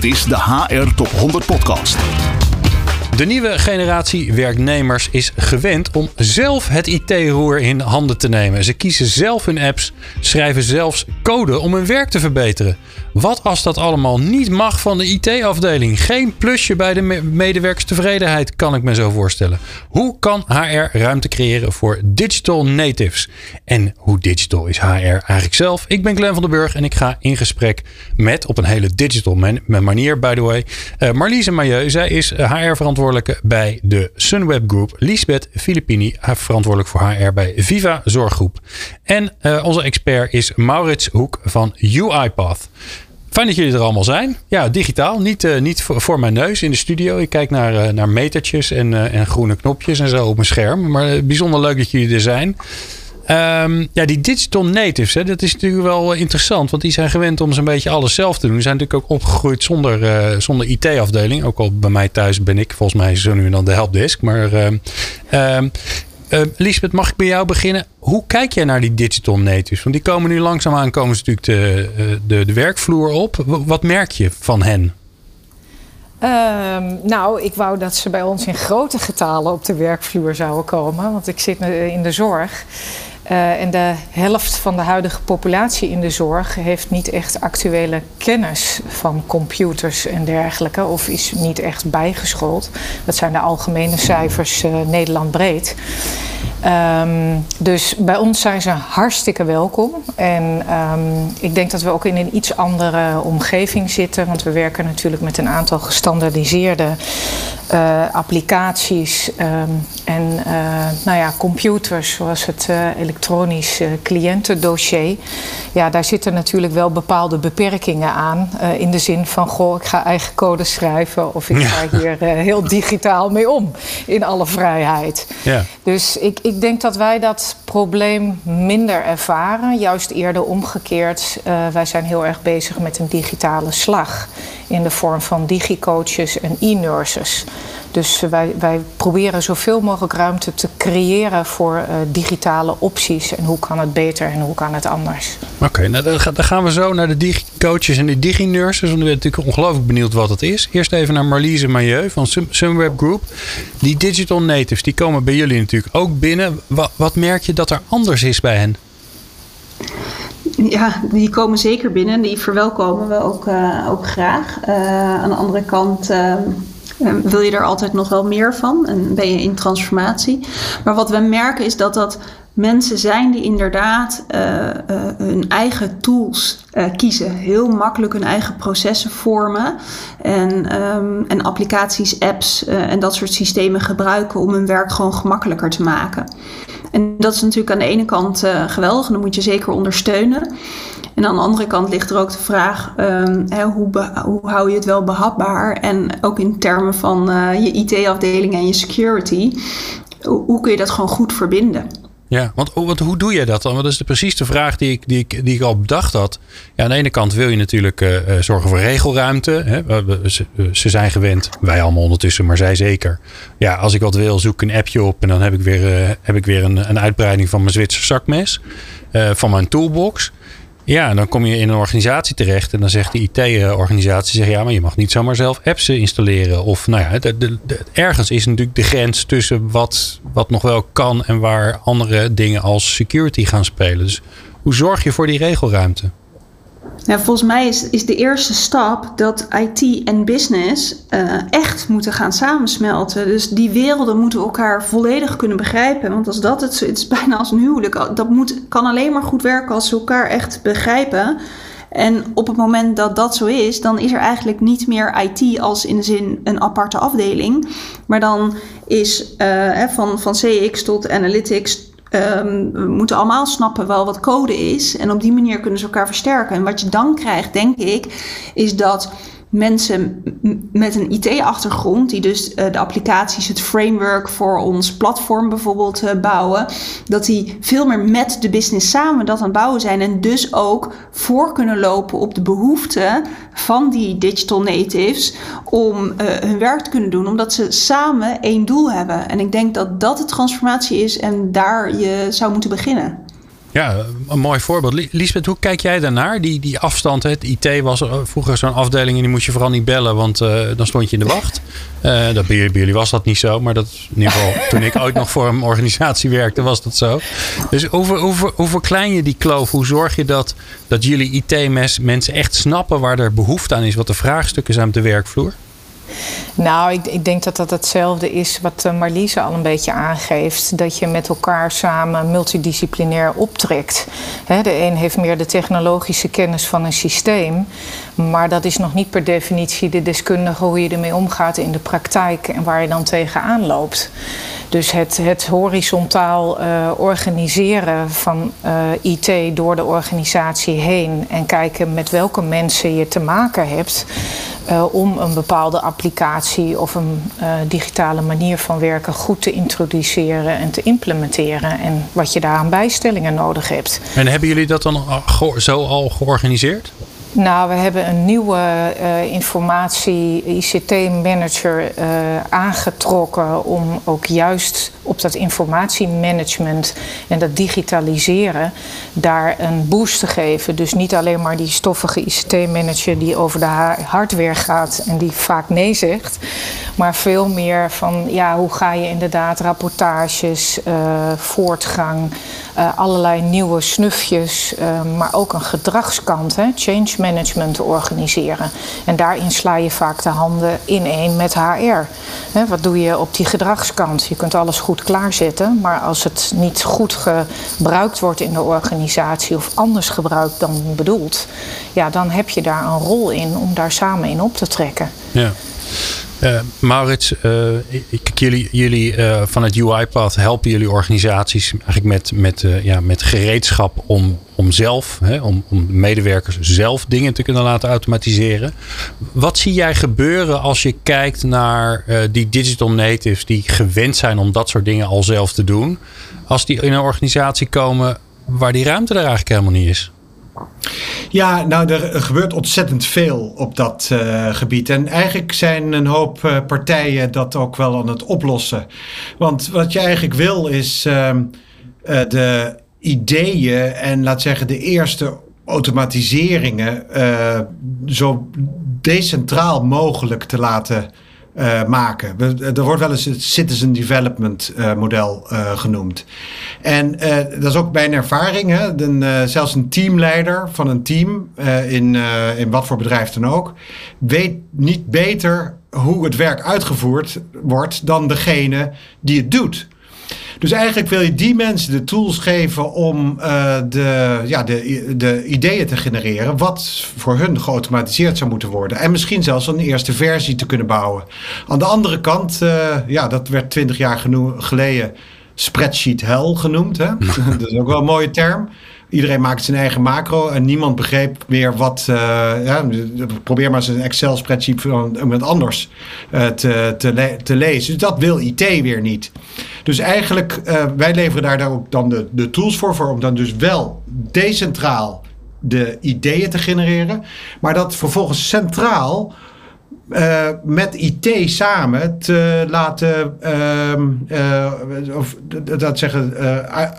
Dit is de HR Top 100 Podcast. De nieuwe generatie werknemers is gewend om zelf het IT-roer in handen te nemen. Ze kiezen zelf hun apps, schrijven zelfs code om hun werk te verbeteren. Wat als dat allemaal niet mag van de IT-afdeling? Geen plusje bij de medewerkerstevredenheid, kan ik me zo voorstellen. Hoe kan HR ruimte creëren voor digital natives? En hoe digital is HR eigenlijk zelf? Ik ben Glenn van den Burg en ik ga in gesprek met, op een hele digital manier, by the way, uh, Marliese Mailleu. Zij is HR-verantwoordelijke bij de Sunweb Group. Lisbeth Filippini, verantwoordelijk voor HR bij Viva Zorggroep. En uh, onze expert is Maurits Hoek van UiPath. Fijn dat jullie er allemaal zijn. Ja, digitaal. Niet, uh, niet voor, mijn neus in de studio. Ik kijk naar, uh, naar metertjes en, en groene knopjes en zo op mijn scherm. Maar bijzonder leuk dat jullie er zijn. Um, ja, die digital natives, hè, dat is natuurlijk wel interessant. Want die zijn gewend om zo'n beetje alles zelf te doen. Die zijn natuurlijk ook opgegroeid zonder, zonder IT-afdeling. Ook al bij mij thuis ben ik volgens mij zo nu en dan de helpdesk. Maar um, uh, Lisbeth, mag ik bij jou beginnen? Hoe kijk jij naar die digital natives? Want die komen nu langzaamaan komen ze natuurlijk de, eh, de, de werkvloer op. Wat merk je van hen? Nou, ik wou dat ze bij ons in grote getalen op de werkvloer zouden komen. Want ik zit in de zorg. Uh, en de helft van de huidige populatie in de zorg heeft niet echt actuele kennis van computers en dergelijke, of is niet echt bijgeschoold. Dat zijn de algemene cijfers uh, Nederland breed. Um, dus bij ons zijn ze hartstikke welkom. En um, ik denk dat we ook in een iets andere omgeving zitten. Want we werken natuurlijk met een aantal gestandaardiseerde uh, applicaties um, en nou ja, computers, zoals het uh, elektronisch cliëntendossier. Ja, daar zitten natuurlijk wel bepaalde beperkingen aan. in de zin van, goh, ik ga eigen code schrijven of ik ga hier heel digitaal mee om. In alle vrijheid. Ja. Dus ik, ik denk dat wij dat probleem minder ervaren. Juist eerder omgekeerd. wij zijn heel erg bezig met een digitale slag. In de vorm van digicoaches en e-nurses. Dus wij, wij proberen zoveel mogelijk ruimte te creëren voor uh, digitale opties. En hoe kan het beter en hoe kan het anders? Oké, okay, nou, dan gaan we zo naar de digicoaches en de digi-nurses. Want ik ben natuurlijk ongelooflijk benieuwd wat het is. Eerst even naar Marliese Mailleu van Sunweb Group. Die digital natives, die komen bij jullie natuurlijk ook binnen. Wat, wat merk je dat er anders is bij hen? Ja, die komen zeker binnen. Die verwelkomen we ook, uh, ook graag. Uh, aan de andere kant uh, wil je er altijd nog wel meer van en ben je in transformatie. Maar wat we merken is dat dat mensen zijn die inderdaad hun eigen tools kiezen. Heel makkelijk hun eigen processen vormen. En, um, en applicaties, apps en dat soort systemen gebruiken om hun werk gewoon gemakkelijker te maken. En dat is natuurlijk aan de ene kant uh, geweldig en dat moet je zeker ondersteunen. En aan de andere kant ligt er ook de vraag: um, hè, hoe, hoe, hou je het wel behapbaar? En ook in termen van uh, je IT-afdeling en je security, hoe kun je dat gewoon goed verbinden? Ja, want, oh, hoe doe je dat dan? Want dat is de, precies de vraag die ik, die, ik, die ik al bedacht had. Ja, aan de ene kant wil je natuurlijk uh, zorgen voor regelruimte. Hè? Ze, zijn gewend, wij allemaal ondertussen, maar zij zeker. Ja, als ik wat wil, zoek ik een appje op en dan heb ik weer, uh, heb ik weer een, een uitbreiding van mijn Zwitser zakmes. van mijn toolbox. Ja, dan kom je in een organisatie terecht en dan zegt die IT-organisatie: zeg, ja, maar je mag niet zomaar zelf apps installeren. Of nou ja, de, de, de, ergens is natuurlijk de grens tussen wat, wat nog wel kan en waar andere dingen als security gaan spelen. Dus hoe zorg je voor die regelruimte? Nou, volgens mij is, is de eerste stap dat IT en business uh, echt moeten gaan samensmelten. Dus die werelden moeten elkaar volledig kunnen begrijpen. Want als dat het, het is bijna als een huwelijk. Dat moet, kan alleen maar goed werken als ze elkaar echt begrijpen. En op het moment dat dat zo is, dan is er eigenlijk niet meer IT als in de zin een aparte afdeling. Maar dan is uh, van, van CX tot Analytics Um, we moeten allemaal snappen wel wat code is. En op die manier kunnen ze elkaar versterken. En wat je dan krijgt, denk ik, is dat mensen met een IT-achtergrond, die dus uh, de applicaties, het framework voor ons platform bijvoorbeeld uh, bouwen, dat die veel meer met de business samen dat aan het bouwen zijn en dus ook voor kunnen lopen op de behoeften van die digital natives om uh, hun werk te kunnen doen, omdat ze samen één doel hebben. En ik denk dat dat de transformatie is en daar je zou moeten beginnen. Ja, een mooi voorbeeld. Lisbeth, hoe kijk jij daarnaar? Die, die afstand, het IT was vroeger zo'n afdeling en die moest je vooral niet bellen, want uh, dan stond je in de wacht. Uh, dat, bij, jullie was dat niet zo, maar dat in ieder geval toen ik ooit nog voor een organisatie werkte, was dat zo. Dus hoe, hoe, hoe verklein je die kloof? Hoe zorg je dat, dat jullie IT-mensen echt snappen waar er behoefte aan is, wat de vraagstukken zijn op de werkvloer? Nou, ik, ik, denk dat dat hetzelfde is wat uh, Marliese al een beetje aangeeft. Dat je met elkaar samen multidisciplinair optrekt. de een heeft meer de technologische kennis van een systeem. Maar dat is nog niet per definitie de deskundige hoe je ermee omgaat in de praktijk en waar je dan tegenaan loopt. Dus het, het horizontaal uh, organiseren van uh, IT door de organisatie heen en kijken met welke mensen je te maken hebt uh, om een bepaalde applicatie of een digitale manier van werken goed te introduceren en te implementeren en wat je daar aan bijstellingen nodig hebt. En hebben jullie dat dan zo al georganiseerd? Nou, we hebben een nieuwe uh, informatie-ICT-manager uh, aangetrokken om ook juist op dat informatiemanagement en dat digitaliseren daar een boost te geven. Dus niet alleen maar die stoffige ICT-manager die over de hardware gaat en die vaak nee zegt, maar veel meer van ja, hoe ga je inderdaad rapportages, uh, voortgang, allerlei nieuwe snufjes, maar ook een gedragskant, hè, change management organiseren. En daarin sla je vaak de handen ineen met HR. wat doe je op die gedragskant? Je kunt alles goed klaarzetten, maar als het niet goed gebruikt wordt in de organisatie of anders gebruikt dan bedoeld, ja, dan heb je daar een rol in om daar samen in op te trekken. Ja. Uh, Maurits, uh, jullie, jullie uh, van het UiPath helpen jullie organisaties eigenlijk met, met, ja, met gereedschap om, om zelf, hè, om, om medewerkers zelf dingen te kunnen laten automatiseren. Wat zie jij gebeuren als je kijkt naar die digital natives die gewend zijn om dat soort dingen al zelf te doen? Als die in een organisatie komen waar die ruimte er eigenlijk helemaal niet is? Ja, nou, er gebeurt ontzettend veel op dat uh, gebied. En eigenlijk zijn een hoop uh, partijen dat ook wel aan het oplossen. Want wat je eigenlijk wil is uh, de ideeën en laat zeggen de eerste automatiseringen zo decentraal mogelijk te laten uh, maken. Er wordt wel eens het citizen development uh, model uh, genoemd. En dat is ook mijn ervaring. Hè? Zelfs een teamleider van een team, in, in wat voor bedrijf dan ook, weet niet beter hoe het werk uitgevoerd wordt dan degene die het doet. Dus eigenlijk wil je die mensen de tools geven om uh, de, ja, de, de ideeën te genereren. Wat voor hun geautomatiseerd zou moeten worden. En misschien zelfs een eerste versie te kunnen bouwen. Aan de andere kant, uh, ja, dat werd twintig jaar geleden spreadsheet hell genoemd. Hè? dat is ook wel een mooie term. Iedereen maakt zijn eigen macro en niemand begreep meer wat. Uh, ja, probeer maar eens een Excel-spreadsheet van iemand anders uh, te, te, lezen. Dus dat wil IT weer niet. Dus eigenlijk, uh, wij leveren daar ook dan de, de tools voor, voor om dan dus wel decentraal de ideeën te genereren, maar dat vervolgens centraal met IT samen te laten, uh, of dat zeggen,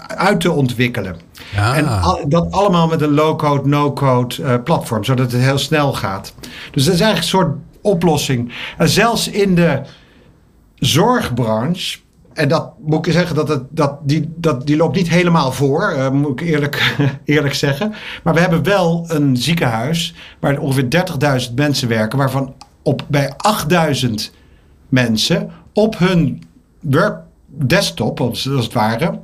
uit te ontwikkelen. Ja. En dat allemaal met een low-code, no-code platform, zodat het heel snel gaat. Dus dat is eigenlijk een soort oplossing. En zelfs in de zorgbranche. En dat moet ik zeggen, dat, het, dat, die, dat, die loopt niet helemaal voor, moet ik eerlijk, eerlijk zeggen. Maar we hebben wel een ziekenhuis waar ongeveer 30.000 mensen werken, waarvan op bij 8000 mensen op hun work desktop, als het ware,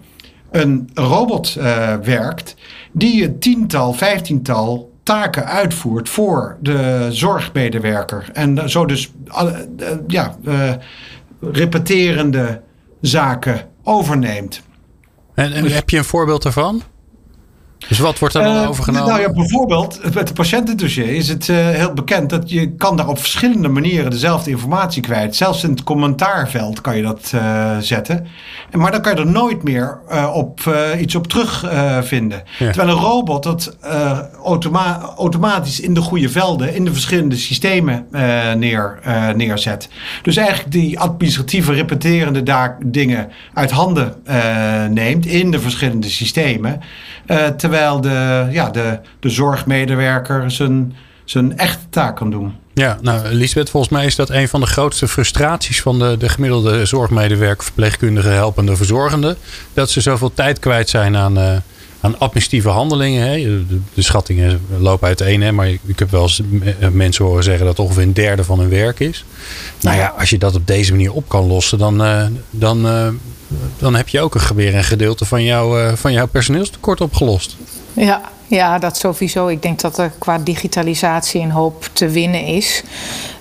een robot uh, werkt die een tiental, vijftiental taken uitvoert voor de zorgmedewerker. En zo dus uh, ja, uh, repeterende zaken overneemt. En, en dus, heb je een voorbeeld daarvan? Dus wat wordt er dan Uh, overgenomen? Nou ja, bijvoorbeeld met het patiëntendossier is het uh, heel bekend dat je kan daar op verschillende manieren dezelfde informatie kwijt. Zelfs in het commentaarveld kan je dat uh, zetten. Maar dan kan je er nooit meer op, iets op terugvinden. Ja. Terwijl een robot dat automa automatisch in de goede velden, in de verschillende systemen neer, neerzet. Dus eigenlijk die administratieve repeterende dingen uit handen neemt in de verschillende systemen. Terwijl de, ja, de, de zorgmedewerker zijn, zijn echte taak kan doen. Ja, nou Lisbeth, volgens mij is dat een van de grootste frustraties van de, de gemiddelde zorgmedewerker, verpleegkundige, helpende, verzorgende. Dat ze zoveel tijd kwijt zijn aan, uh, aan administratieve handelingen. Hè. De, schattingen lopen uiteen, hè, maar ik heb wel eens mensen horen zeggen dat ongeveer een derde van hun werk is. Nou ja, als je dat op deze manier op kan lossen, dan, dan, dan heb je ook een, weer een gedeelte van, jou, van jouw personeelstekort opgelost. Ja, ja, dat sowieso. Ik denk dat er qua digitalisatie een hoop te winnen is.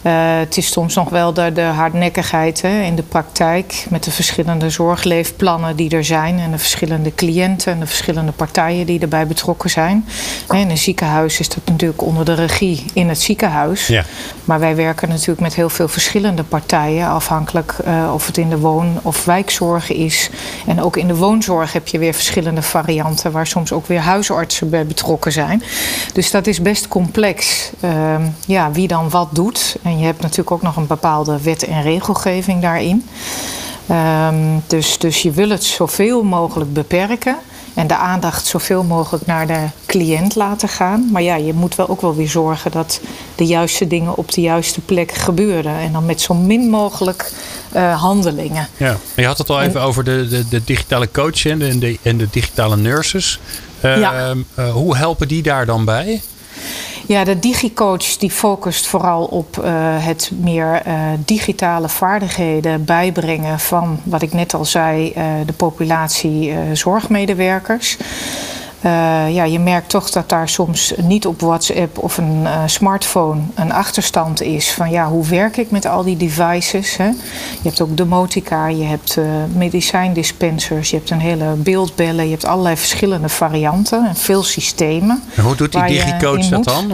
Uh, het is soms nog wel de, de hardnekkigheid hè, in de praktijk met de verschillende zorgleefplannen die er zijn en de verschillende cliënten en de verschillende partijen die erbij betrokken zijn. In een ziekenhuis is dat natuurlijk onder de regie in het ziekenhuis. Ja. Maar wij werken natuurlijk met heel veel verschillende partijen, afhankelijk uh, of het in de woon- of wijkzorg is. En ook in de woonzorg heb je weer verschillende varianten waar soms ook weer huisartsen bij betrokken zijn. Dus dat is best complex. Uh, ja, wie dan wat doet. En je hebt natuurlijk ook nog een bepaalde wet en regelgeving daarin. Um, dus, dus je wil het zoveel mogelijk beperken. En de aandacht zoveel mogelijk naar de cliënt laten gaan. Maar ja, je moet wel ook wel weer zorgen dat de juiste dingen op de juiste plek gebeuren. En dan met zo min mogelijk uh, handelingen. Ja, je had het al even en, over de, de, de, digitale coach en de, en de digitale nurses. Uh, ja. uh, hoe helpen die daar dan bij? Ja, de DigiCoach die focust vooral op uh, het meer uh, digitale vaardigheden bijbrengen van, wat ik net al zei, uh, de populatie zorgmedewerkers. Uh, ja, je merkt toch dat daar soms niet op WhatsApp of een uh, smartphone een achterstand is van ja, hoe werk ik met al die devices? Hè? Je hebt ook domotica, je hebt uh, medicijndispensers, je hebt een hele beeldbellen, je hebt allerlei verschillende varianten en veel systemen. En hoe doet die DigiCoach dat dan?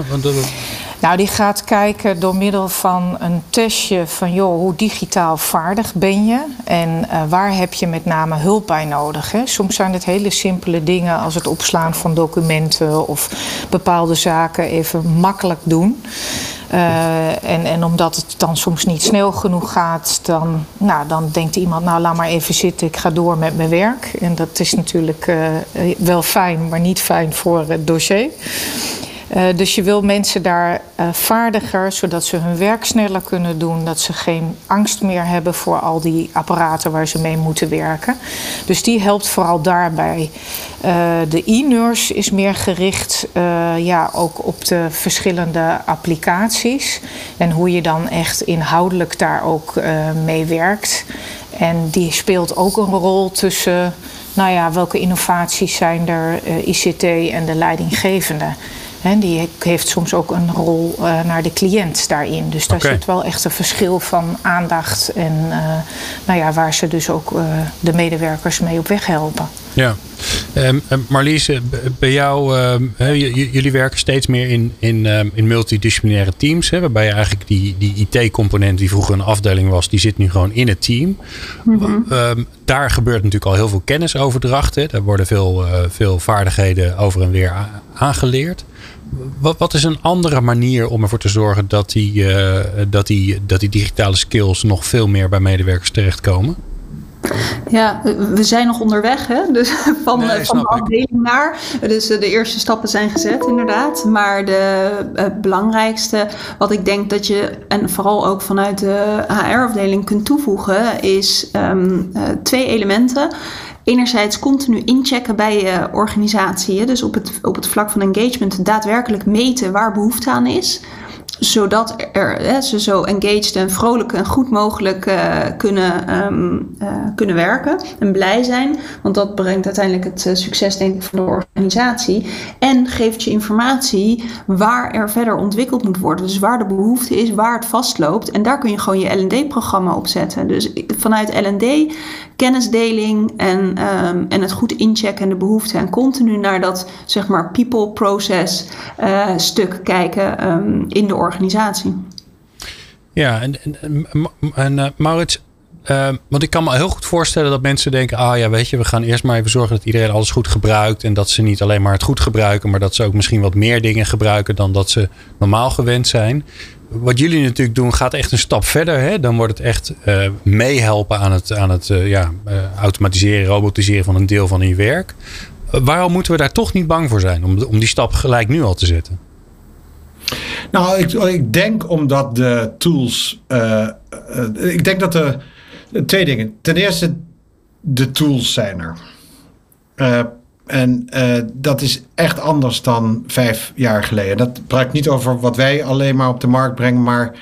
Nou, die gaat kijken door middel van een testje van joh, hoe digitaal vaardig ben je en uh, waar heb je met name hulp bij nodig. Soms zijn het hele simpele dingen als het opslaan van documenten of bepaalde zaken even makkelijk doen. Uh, en, en omdat het dan soms niet snel genoeg gaat, dan, nou, dan denkt iemand, nou laat maar even zitten, ik ga door met mijn werk. En dat is natuurlijk uh, wel fijn, maar niet fijn voor het dossier. Uh, dus je wil mensen daar uh, vaardiger, zodat ze hun werk sneller kunnen doen. Dat ze geen angst meer hebben voor al die apparaten waar ze mee moeten werken. Dus die helpt vooral daarbij. Uh, de e-nurse is meer gericht ja, ook op de verschillende applicaties. En hoe je dan echt inhoudelijk daar ook mee werkt. En die speelt ook een rol tussen, nou ja, welke innovaties zijn er, ICT en de leidinggevende. En die heeft soms ook een rol uh, naar de cliënt daarin. Dus daar okay. zit wel echt een verschil van aandacht en uh, nou ja, waar ze dus ook uh, de medewerkers mee op weg helpen. Ja, um, Marlies, bij jou, um, jullie werken steeds meer in, in, um, in multidisciplinaire teams. Hè, waarbij je eigenlijk die, die IT-component die vroeger een afdeling was, die zit nu gewoon in het team. Mm -hmm. daar gebeurt natuurlijk al heel veel kennisoverdracht. Hè. Daar worden veel, veel vaardigheden over en weer aangeleerd. Wat, wat, is een andere manier om ervoor te zorgen dat die, uh, dat, die, dat die digitale skills nog veel meer bij medewerkers terechtkomen? Ja, we zijn nog onderweg, hè? Dus van, nee, van de afdeling naar. Dus de eerste stappen zijn gezet, inderdaad. Maar de uh, belangrijkste, wat ik denk dat je, en vooral ook vanuit de HR-afdeling kunt toevoegen, is um, uh, twee elementen enerzijds continu inchecken bij je organisatie. Dus op het, op het vlak van engagement daadwerkelijk meten waar behoefte aan is. Zodat er, hè, ze zo engaged en vrolijk en goed mogelijk uh, kunnen, um, uh, kunnen werken en blij zijn. Want dat brengt uiteindelijk het uh, succes, denk ik, van de organisatie. En geeft je informatie waar er verder ontwikkeld moet worden. Dus waar de behoefte is, waar het vastloopt. En daar kun je gewoon je LD-programma op zetten. Dus vanuit LD kennisdeling en, um, en het goed inchecken en de behoefte. En continu naar dat zeg maar people process stuk kijken um, in de organisatie organisatie. Ja, en, en, en uh, Maurits, uh, want ik kan me heel goed voorstellen dat mensen denken: ah ja, weet je, we gaan eerst maar even zorgen dat iedereen alles goed gebruikt. En dat ze niet alleen maar het goed gebruiken, maar dat ze ook misschien wat meer dingen gebruiken dan dat ze normaal gewend zijn. Wat jullie natuurlijk doen, gaat echt een stap verder. Hè? Dan wordt het echt uh, meehelpen aan het, aan het automatiseren, robotiseren van een deel van je werk. waarom moeten we daar toch niet bang voor zijn om, om die stap gelijk nu al te zetten? Nou, ik, ik denk omdat de tools. Uh, uh, ik denk dat er twee dingen. Ten eerste, de tools zijn er. Uh, en dat is echt anders dan vijf jaar geleden. Dat praat niet over wat wij alleen maar op de markt brengen, maar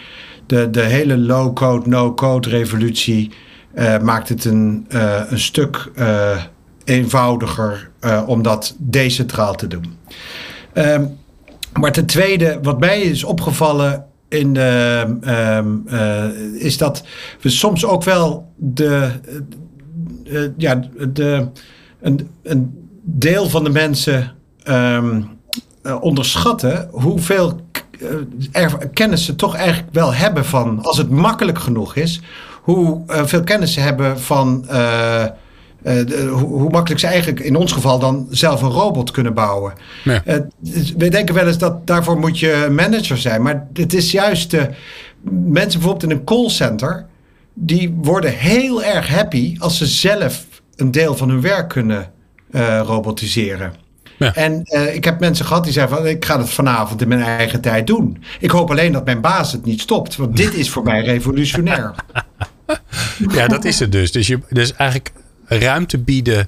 de, de hele low-code, no-code revolutie maakt het een, een stuk eenvoudiger om dat decentraal te doen. Ehm, maar ten tweede, wat mij is opgevallen in uh, is dat we soms ook wel de, uh, ja, de, een, deel van de mensen uh, onderschatten hoeveel kennis ze toch eigenlijk wel hebben van, als het makkelijk genoeg is, hoeveel kennis ze hebben van uh, hoe, hoe, makkelijk ze eigenlijk in ons geval dan zelf een robot kunnen bouwen. Ja. Uh, we denken wel eens dat daarvoor moet je manager zijn. Maar het is juist uh, mensen bijvoorbeeld in een callcenter. Die worden heel erg happy als ze zelf een deel van hun werk kunnen robotiseren. Ja. En ik heb mensen gehad die zeiden van ik ga het vanavond in mijn eigen tijd doen. Ik hoop alleen dat mijn baas het niet stopt. Want dit is voor mij revolutionair. ja, dat is het dus. Dus, je, dus eigenlijk ruimte bieden.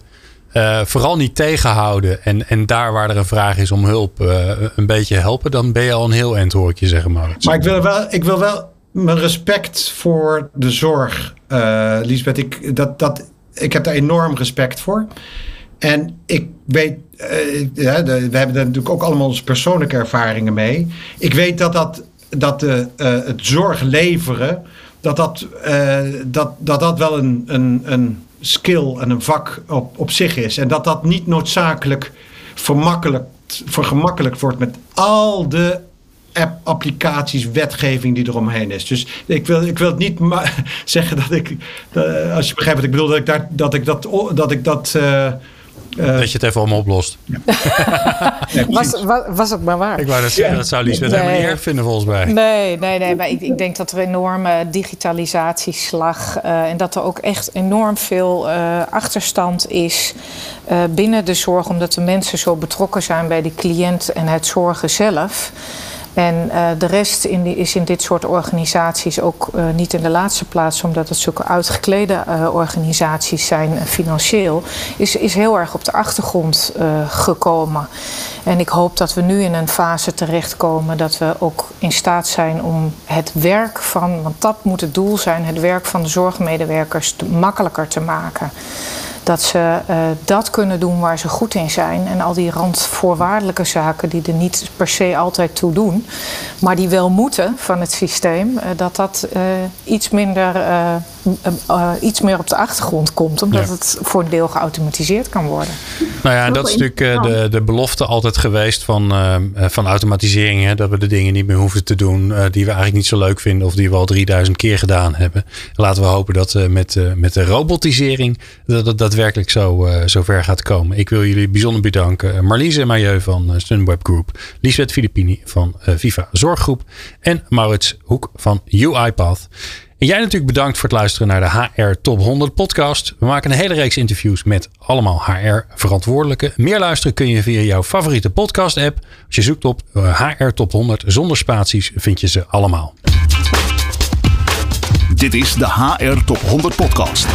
Uh, vooral niet tegenhouden. En, en daar waar er een vraag is om hulp, uh, een beetje helpen. Dan ben je al een heel eind, hoor ik je zeggen, Maurits. Maar ik wil wel, ik wil wel mijn respect voor de zorg, uh, Lisbeth. Ik, dat, dat, ik heb daar enorm respect voor. En ik weet, we hebben daar natuurlijk ook allemaal onze persoonlijke ervaringen mee. Ik weet dat, dat, dat de, het zorg leveren, dat dat, dat, dat, dat wel een, een, een skill en een vak op, op zich is. En dat dat niet noodzakelijk vermakkelijkt, vergemakkelijkt wordt met al de app, applicaties, wetgeving die eromheen is. Dus ik wil, ik wil het niet zeggen dat ik, als je begrijpt wat ik bedoel, dat ik, daar, dat, ik dat, dat, ik dat uh, uh, dat je het even allemaal oplost. Ja. was, was, was, het maar waar. Ik wou dat zeggen, dat zou Liesbeth nee. helemaal niet erg vinden volgens mij. Nee, nee, nee. Maar ik, ik denk dat er een enorme digitalisatieslag... Uh, en dat er ook echt enorm veel uh, achterstand is binnen de zorg... omdat de mensen zo betrokken zijn bij de cliënt en het zorgen zelf... En uh, de rest in die, is in dit soort organisaties ook uh, niet in de laatste plaats, omdat het zulke uitgeklede uh, organisaties zijn financieel, is, is heel erg op de achtergrond gekomen. En ik hoop dat we nu in een fase terechtkomen dat we ook in staat zijn om het werk van, want dat moet het doel zijn, het werk van de zorgmedewerkers te, makkelijker te maken dat ze uh, dat kunnen doen waar ze goed in zijn. En al die randvoorwaardelijke zaken die er niet per se altijd toe doen, maar die wel moeten van het systeem, uh, dat dat uh, iets minder, iets meer op de achtergrond komt, omdat ja. het voor een deel geautomatiseerd kan worden. Nou ja, en dat is natuurlijk de, de belofte altijd geweest van, van automatisering. Hè, dat we de dingen niet meer hoeven te doen die we eigenlijk niet zo leuk vinden of die we al 3000 keer gedaan hebben. Laten we hopen dat met, met de robotisering dat, dat daadwerkelijk zo, uh, zo ver gaat komen. Ik wil jullie bijzonder bedanken. Marliese Mailleu van uh, Sunweb Group. Lisbeth Filippini van uh, Viva Zorggroep. En Maurits Hoek van UiPath. En jij natuurlijk bedankt voor het luisteren naar de HR Top 100 podcast. We maken een hele reeks interviews met allemaal HR-verantwoordelijken. Meer luisteren kun je via jouw favoriete podcast-app. Als je zoekt op HR Top 100 zonder spaties vind je ze allemaal. Dit is de HR Top 100 podcast.